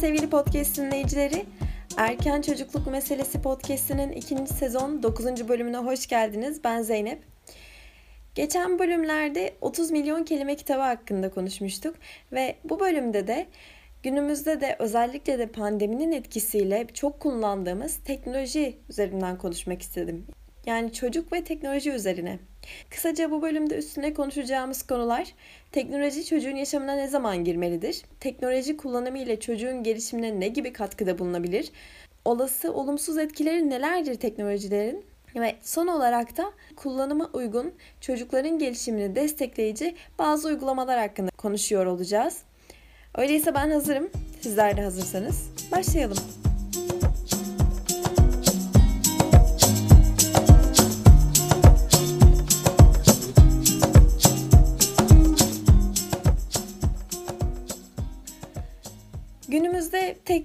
sevgili podcast dinleyicileri. Erken Çocukluk Meselesi podcastinin ikinci sezon 9. bölümüne hoş geldiniz. Ben Zeynep. Geçen bölümlerde 30 milyon kelime kitabı hakkında konuşmuştuk ve bu bölümde de günümüzde de özellikle de pandeminin etkisiyle çok kullandığımız teknoloji üzerinden konuşmak istedim. Yani çocuk ve teknoloji üzerine. Kısaca bu bölümde üstüne konuşacağımız konular teknoloji çocuğun yaşamına ne zaman girmelidir? Teknoloji kullanımı ile çocuğun gelişimine ne gibi katkıda bulunabilir? Olası olumsuz etkileri nelerdir teknolojilerin? Ve son olarak da kullanıma uygun çocukların gelişimini destekleyici bazı uygulamalar hakkında konuşuyor olacağız. Öyleyse ben hazırım. Sizler de hazırsanız başlayalım.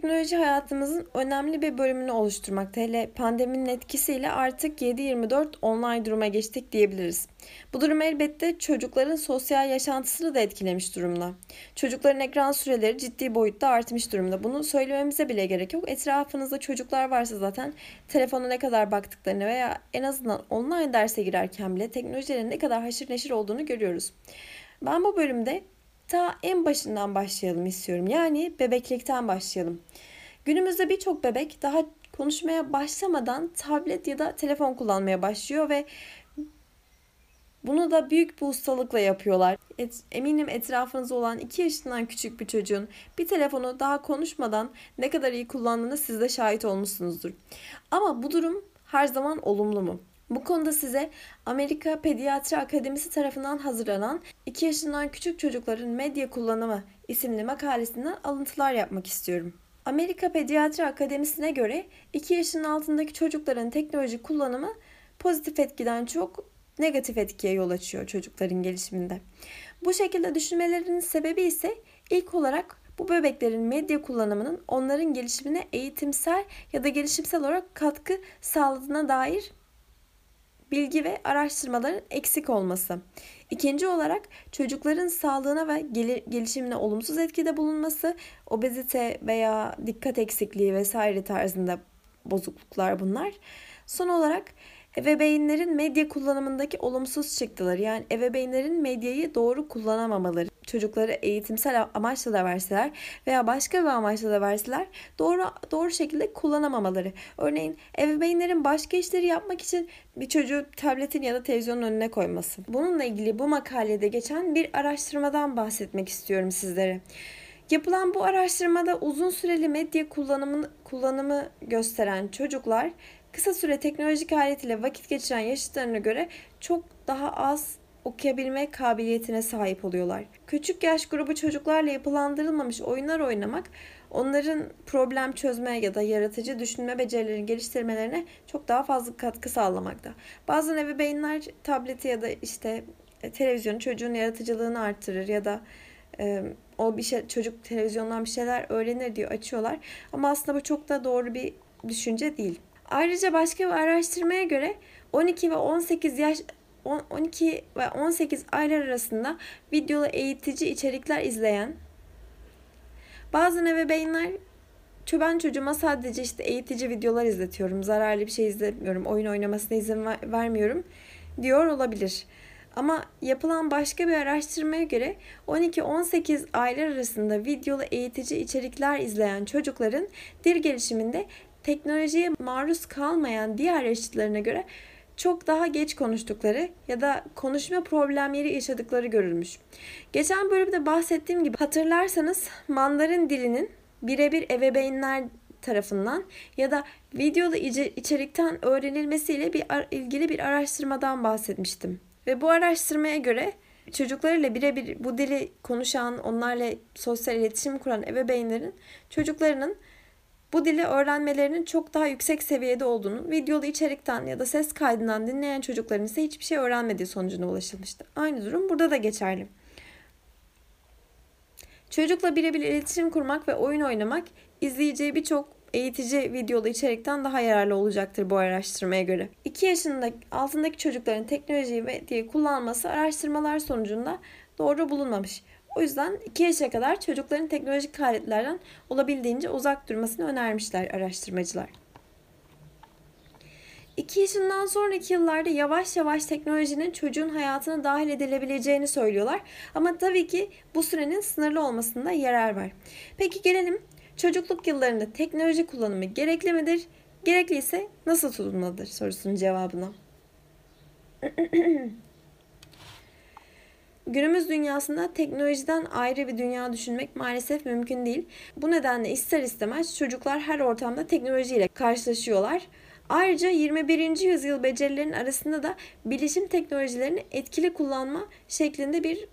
Teknoloji hayatımızın önemli bir bölümünü oluşturmakta. Hele pandeminin etkisiyle artık 7-24 online duruma geçtik diyebiliriz. Bu durum elbette çocukların sosyal yaşantısını da etkilemiş durumda. Çocukların ekran süreleri ciddi boyutta artmış durumda. Bunu söylememize bile gerek yok. Etrafınızda çocuklar varsa zaten telefona ne kadar baktıklarını veya en azından online derse girerken bile teknolojilerin ne kadar haşır neşir olduğunu görüyoruz. Ben bu bölümde ta en başından başlayalım istiyorum. Yani bebeklikten başlayalım. Günümüzde birçok bebek daha konuşmaya başlamadan tablet ya da telefon kullanmaya başlıyor ve bunu da büyük bir ustalıkla yapıyorlar. Et, eminim etrafınızda olan 2 yaşından küçük bir çocuğun bir telefonu daha konuşmadan ne kadar iyi kullandığını siz de şahit olmuşsunuzdur. Ama bu durum her zaman olumlu mu? Bu konuda size Amerika Pediatri Akademisi tarafından hazırlanan 2 yaşından küçük çocukların medya kullanımı isimli makalesinden alıntılar yapmak istiyorum. Amerika Pediatri Akademisi'ne göre 2 yaşın altındaki çocukların teknoloji kullanımı pozitif etkiden çok negatif etkiye yol açıyor çocukların gelişiminde. Bu şekilde düşünmelerinin sebebi ise ilk olarak bu bebeklerin medya kullanımının onların gelişimine eğitimsel ya da gelişimsel olarak katkı sağladığına dair bilgi ve araştırmaların eksik olması. İkinci olarak çocukların sağlığına ve gelişimine olumsuz etkide bulunması, obezite veya dikkat eksikliği vesaire tarzında bozukluklar bunlar. Son olarak ebeveynlerin medya kullanımındaki olumsuz çıktıları yani ebeveynlerin medyayı doğru kullanamamaları çocukları eğitimsel amaçla da verseler veya başka bir amaçla da verseler doğru doğru şekilde kullanamamaları. Örneğin ebeveynlerin başka işleri yapmak için bir çocuğu tabletin ya da televizyonun önüne koyması. Bununla ilgili bu makalede geçen bir araştırmadan bahsetmek istiyorum sizlere. Yapılan bu araştırmada uzun süreli medya kullanımı, kullanımı gösteren çocuklar kısa süre teknolojik alet ile vakit geçiren yaşıtlarına göre çok daha az okuyabilme kabiliyetine sahip oluyorlar. Küçük yaş grubu çocuklarla yapılandırılmamış oyunlar oynamak onların problem çözme ya da yaratıcı düşünme becerilerini geliştirmelerine çok daha fazla katkı sağlamakta. Bazen ebeveynler tableti ya da işte e, televizyonu çocuğun yaratıcılığını arttırır ya da e, o bir şey çocuk televizyondan bir şeyler öğrenir diyor açıyorlar. Ama aslında bu çok da doğru bir düşünce değil. Ayrıca başka bir araştırmaya göre 12 ve 18 yaş 12 ve 18 aylar arasında videolu eğitici içerikler izleyen bazı ebeveynler ben çocuğuma sadece işte eğitici videolar izletiyorum, zararlı bir şey izlemiyorum, oyun oynamasına izin vermiyorum diyor olabilir. Ama yapılan başka bir araştırmaya göre 12-18 aylar arasında videolu eğitici içerikler izleyen çocukların dil gelişiminde teknolojiye maruz kalmayan diğer yaşıtlarına göre çok daha geç konuştukları ya da konuşma problemleri yaşadıkları görülmüş. Geçen bölümde bahsettiğim gibi hatırlarsanız Mandarin dilinin birebir ebeveynler tarafından ya da videolu içerikten öğrenilmesiyle bir ilgili bir araştırmadan bahsetmiştim. Ve bu araştırmaya göre çocuklarıyla birebir bu dili konuşan, onlarla sosyal iletişim kuran ebeveynlerin çocuklarının bu dili öğrenmelerinin çok daha yüksek seviyede olduğunu, videolu içerikten ya da ses kaydından dinleyen çocukların ise hiçbir şey öğrenmediği sonucuna ulaşılmıştı. Aynı durum burada da geçerli. Çocukla birebir iletişim kurmak ve oyun oynamak izleyeceği birçok eğitici videolu içerikten daha yararlı olacaktır bu araştırmaya göre. 2 yaşında altındaki çocukların teknolojiyi ve diye kullanması araştırmalar sonucunda doğru bulunmamış. O yüzden 2 yaşa kadar çocukların teknolojik aletlerden olabildiğince uzak durmasını önermişler araştırmacılar. 2 yaşından sonraki yıllarda yavaş yavaş teknolojinin çocuğun hayatına dahil edilebileceğini söylüyorlar. Ama tabii ki bu sürenin sınırlı olmasında yarar var. Peki gelelim çocukluk yıllarında teknoloji kullanımı gerekli midir? Gerekliyse nasıl tutulmalıdır sorusunun cevabına. Günümüz dünyasında teknolojiden ayrı bir dünya düşünmek maalesef mümkün değil. Bu nedenle ister istemez çocuklar her ortamda teknolojiyle karşılaşıyorlar. Ayrıca 21. yüzyıl becerilerinin arasında da bilişim teknolojilerini etkili kullanma şeklinde bir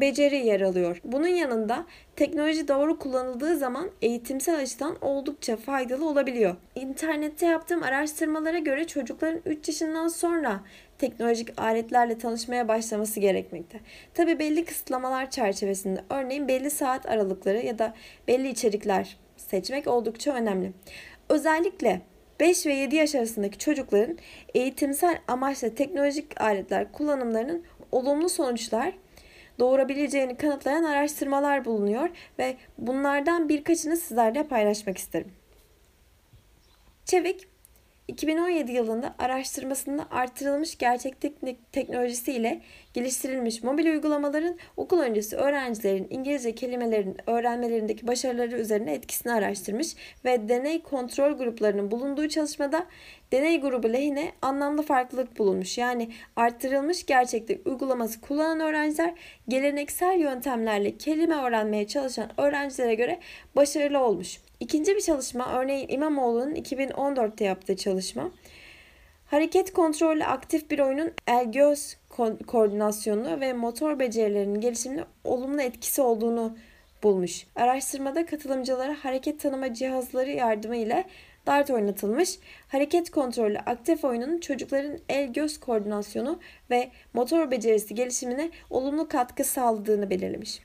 beceri yer alıyor. Bunun yanında teknoloji doğru kullanıldığı zaman eğitimsel açıdan oldukça faydalı olabiliyor. İnternette yaptığım araştırmalara göre çocukların 3 yaşından sonra teknolojik aletlerle tanışmaya başlaması gerekmekte. Tabi belli kısıtlamalar çerçevesinde örneğin belli saat aralıkları ya da belli içerikler seçmek oldukça önemli. Özellikle 5 ve 7 yaş arasındaki çocukların eğitimsel amaçla teknolojik aletler kullanımlarının olumlu sonuçlar doğurabileceğini kanıtlayan araştırmalar bulunuyor ve bunlardan birkaçını sizlerle paylaşmak isterim. Çevik 2017 yılında araştırmasında artırılmış gerçeklik teknolojisi ile geliştirilmiş mobil uygulamaların okul öncesi öğrencilerin İngilizce kelimelerin öğrenmelerindeki başarıları üzerine etkisini araştırmış ve deney kontrol gruplarının bulunduğu çalışmada deney grubu lehine anlamlı farklılık bulunmuş. Yani arttırılmış gerçeklik uygulaması kullanan öğrenciler geleneksel yöntemlerle kelime öğrenmeye çalışan öğrencilere göre başarılı olmuş. İkinci bir çalışma örneğin İmamoğlu'nun 2014'te yaptığı çalışma. Hareket kontrollü aktif bir oyunun el-göz ko- koordinasyonu ve motor becerilerinin gelişimine olumlu etkisi olduğunu bulmuş. Araştırmada katılımcılara hareket tanıma cihazları yardımıyla dart oynatılmış. Hareket kontrollü aktif oyunun çocukların el-göz koordinasyonu ve motor becerisi gelişimine olumlu katkı sağladığını belirlemiş.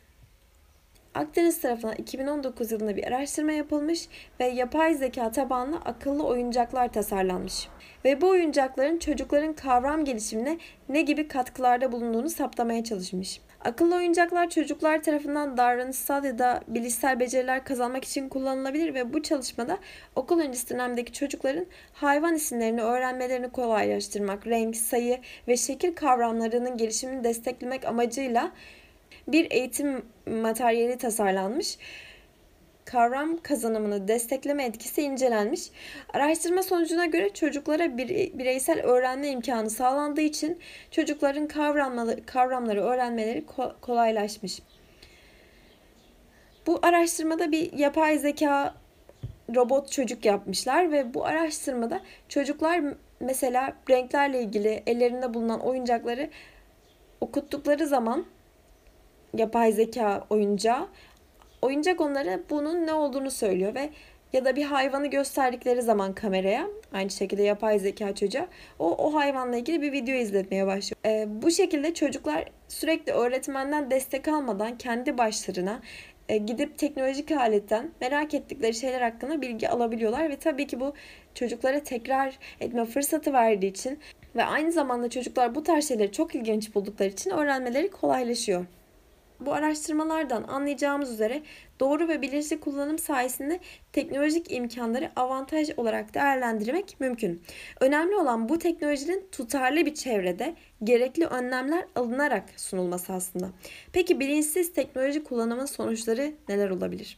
Akdeniz tarafından 2019 yılında bir araştırma yapılmış ve yapay zeka tabanlı akıllı oyuncaklar tasarlanmış. Ve bu oyuncakların çocukların kavram gelişimine ne gibi katkılarda bulunduğunu saptamaya çalışmış. Akıllı oyuncaklar çocuklar tarafından davranışsal ya da bilişsel beceriler kazanmak için kullanılabilir ve bu çalışmada okul öncesi dönemdeki çocukların hayvan isimlerini öğrenmelerini kolaylaştırmak, renk, sayı ve şekil kavramlarının gelişimini desteklemek amacıyla bir eğitim materyali tasarlanmış. Kavram kazanımını destekleme etkisi incelenmiş. Araştırma sonucuna göre çocuklara bireysel öğrenme imkanı sağlandığı için çocukların kavramları, öğrenmeleri kolaylaşmış. Bu araştırmada bir yapay zeka robot çocuk yapmışlar ve bu araştırmada çocuklar mesela renklerle ilgili ellerinde bulunan oyuncakları okuttukları zaman yapay zeka oyuncağı. Oyuncak onlara bunun ne olduğunu söylüyor ve ya da bir hayvanı gösterdikleri zaman kameraya aynı şekilde yapay zeka çocuğa o, o hayvanla ilgili bir video izletmeye başlıyor. Ee, bu şekilde çocuklar sürekli öğretmenden destek almadan kendi başlarına e, gidip teknolojik aletten merak ettikleri şeyler hakkında bilgi alabiliyorlar ve tabii ki bu çocuklara tekrar etme fırsatı verdiği için ve aynı zamanda çocuklar bu tarz şeyleri çok ilginç buldukları için öğrenmeleri kolaylaşıyor. Bu araştırmalardan anlayacağımız üzere doğru ve bilinçli kullanım sayesinde teknolojik imkanları avantaj olarak değerlendirmek mümkün. Önemli olan bu teknolojinin tutarlı bir çevrede gerekli önlemler alınarak sunulması aslında. Peki bilinçsiz teknoloji kullanımın sonuçları neler olabilir?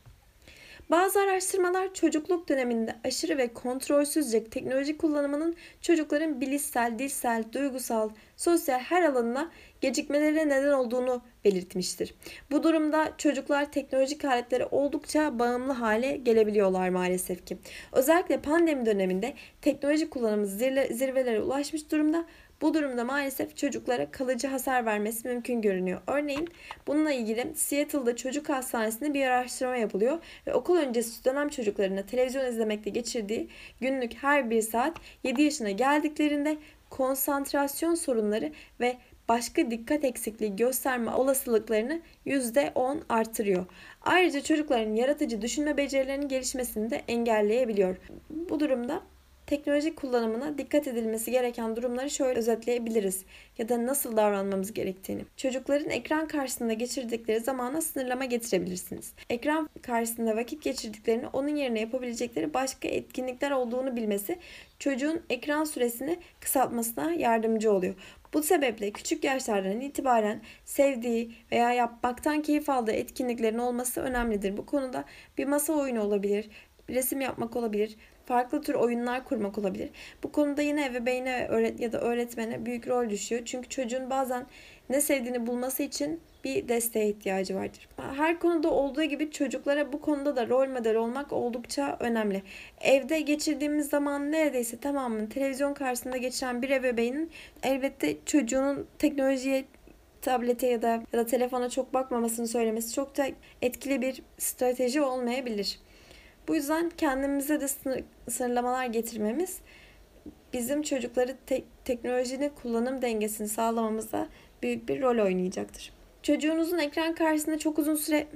Bazı araştırmalar çocukluk döneminde aşırı ve kontrolsüzce teknoloji kullanımının çocukların bilişsel, dilsel, duygusal, sosyal her alanına gecikmelerine neden olduğunu belirtmiştir. Bu durumda çocuklar teknolojik aletlere oldukça bağımlı hale gelebiliyorlar maalesef ki. Özellikle pandemi döneminde teknoloji kullanımı zirvelere ulaşmış durumda bu durumda maalesef çocuklara kalıcı hasar vermesi mümkün görünüyor. Örneğin bununla ilgili Seattle'da çocuk hastanesinde bir araştırma yapılıyor ve okul öncesi dönem çocuklarına televizyon izlemekte geçirdiği günlük her bir saat 7 yaşına geldiklerinde konsantrasyon sorunları ve başka dikkat eksikliği gösterme olasılıklarını %10 artırıyor. Ayrıca çocukların yaratıcı düşünme becerilerinin gelişmesini de engelleyebiliyor. Bu durumda teknoloji kullanımına dikkat edilmesi gereken durumları şöyle özetleyebiliriz ya da nasıl davranmamız gerektiğini. Çocukların ekran karşısında geçirdikleri zamana sınırlama getirebilirsiniz. Ekran karşısında vakit geçirdiklerini onun yerine yapabilecekleri başka etkinlikler olduğunu bilmesi çocuğun ekran süresini kısaltmasına yardımcı oluyor. Bu sebeple küçük yaşlardan itibaren sevdiği veya yapmaktan keyif aldığı etkinliklerin olması önemlidir. Bu konuda bir masa oyunu olabilir, resim yapmak olabilir, farklı tür oyunlar kurmak olabilir. Bu konuda yine ebeveyne ya da öğretmene büyük rol düşüyor. Çünkü çocuğun bazen ne sevdiğini bulması için bir desteğe ihtiyacı vardır. Her konuda olduğu gibi çocuklara bu konuda da rol model olmak oldukça önemli. Evde geçirdiğimiz zaman neredeyse tamamen televizyon karşısında geçiren bir ebeveynin elbette çocuğunun teknolojiye tablete ya da ya da telefona çok bakmamasını söylemesi çok da etkili bir strateji olmayabilir. Bu yüzden kendimize de sınır, sınırlamalar getirmemiz bizim çocukları te- teknolojinin kullanım dengesini sağlamamızda büyük bir rol oynayacaktır. Çocuğunuzun ekran karşısında çok uzun süre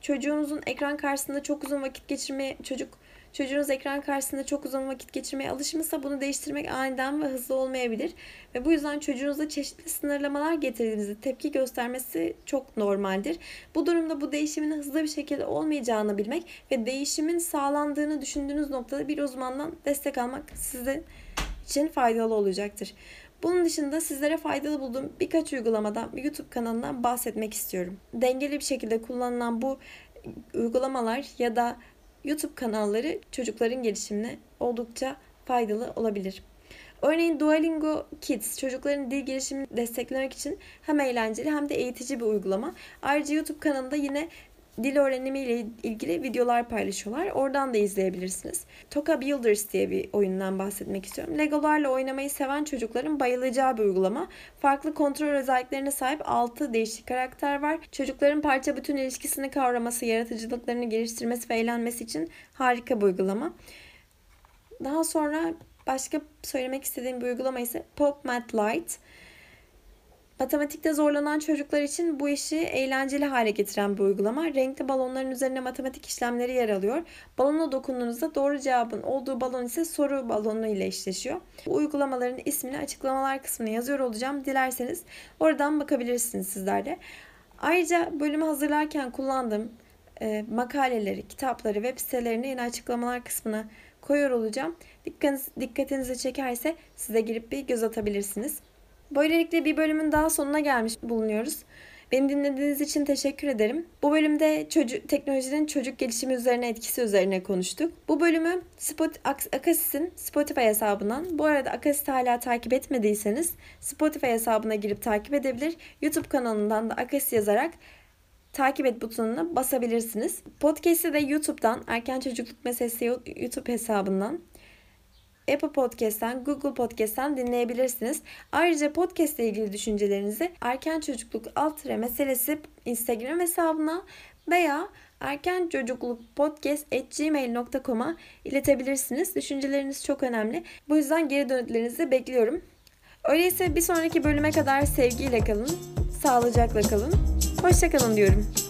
çocuğunuzun ekran karşısında çok uzun vakit geçirmeye çocuk çocuğunuz ekran karşısında çok uzun vakit geçirmeye alışmışsa bunu değiştirmek aniden ve hızlı olmayabilir. Ve bu yüzden çocuğunuza çeşitli sınırlamalar getirdiğinizde tepki göstermesi çok normaldir. Bu durumda bu değişimin hızlı bir şekilde olmayacağını bilmek ve değişimin sağlandığını düşündüğünüz noktada bir uzmandan destek almak sizin için faydalı olacaktır. Bunun dışında sizlere faydalı bulduğum birkaç uygulamadan, YouTube kanalından bahsetmek istiyorum. Dengeli bir şekilde kullanılan bu uygulamalar ya da YouTube kanalları çocukların gelişimine oldukça faydalı olabilir. Örneğin Duolingo Kids çocukların dil gelişimini desteklemek için hem eğlenceli hem de eğitici bir uygulama. Ayrıca YouTube kanalında yine dil öğrenimi ile ilgili videolar paylaşıyorlar. Oradan da izleyebilirsiniz. Toka Builders diye bir oyundan bahsetmek istiyorum. Legolarla oynamayı seven çocukların bayılacağı bir uygulama. Farklı kontrol özelliklerine sahip 6 değişik karakter var. Çocukların parça bütün ilişkisini kavraması, yaratıcılıklarını geliştirmesi ve eğlenmesi için harika bir uygulama. Daha sonra başka söylemek istediğim bir uygulama ise Pop Mat Lite. Matematikte zorlanan çocuklar için bu işi eğlenceli hale getiren bir uygulama. Renkli balonların üzerine matematik işlemleri yer alıyor. Balona dokunduğunuzda doğru cevabın olduğu balon ise soru balonu ile eşleşiyor. Bu uygulamaların ismini açıklamalar kısmına yazıyor olacağım. Dilerseniz oradan bakabilirsiniz sizler de. Ayrıca bölümü hazırlarken kullandığım e, makaleleri, kitapları, web sitelerini yine açıklamalar kısmına koyuyor olacağım. Dikkatiniz, dikkatinizi çekerse size girip bir göz atabilirsiniz. Böylelikle bir bölümün daha sonuna gelmiş bulunuyoruz. Beni dinlediğiniz için teşekkür ederim. Bu bölümde çocuk, teknolojinin çocuk gelişimi üzerine etkisi üzerine konuştuk. Bu bölümü Spot, Akasis'in Spotify hesabından, bu arada Akasis'i hala takip etmediyseniz Spotify hesabına girip takip edebilir. YouTube kanalından da Akasis yazarak takip et butonuna basabilirsiniz. Podcast'i de YouTube'dan, Erken Çocukluk Meselesi YouTube hesabından Apple Podcast'ten, Google Podcast'ten dinleyebilirsiniz. Ayrıca podcast ile ilgili düşüncelerinizi erken çocukluk alt meselesi Instagram hesabına veya erken çocukluk podcast gmail.com'a iletebilirsiniz. Düşünceleriniz çok önemli. Bu yüzden geri dönütlerinizi bekliyorum. Öyleyse bir sonraki bölüme kadar sevgiyle kalın, sağlıcakla kalın, hoşçakalın diyorum.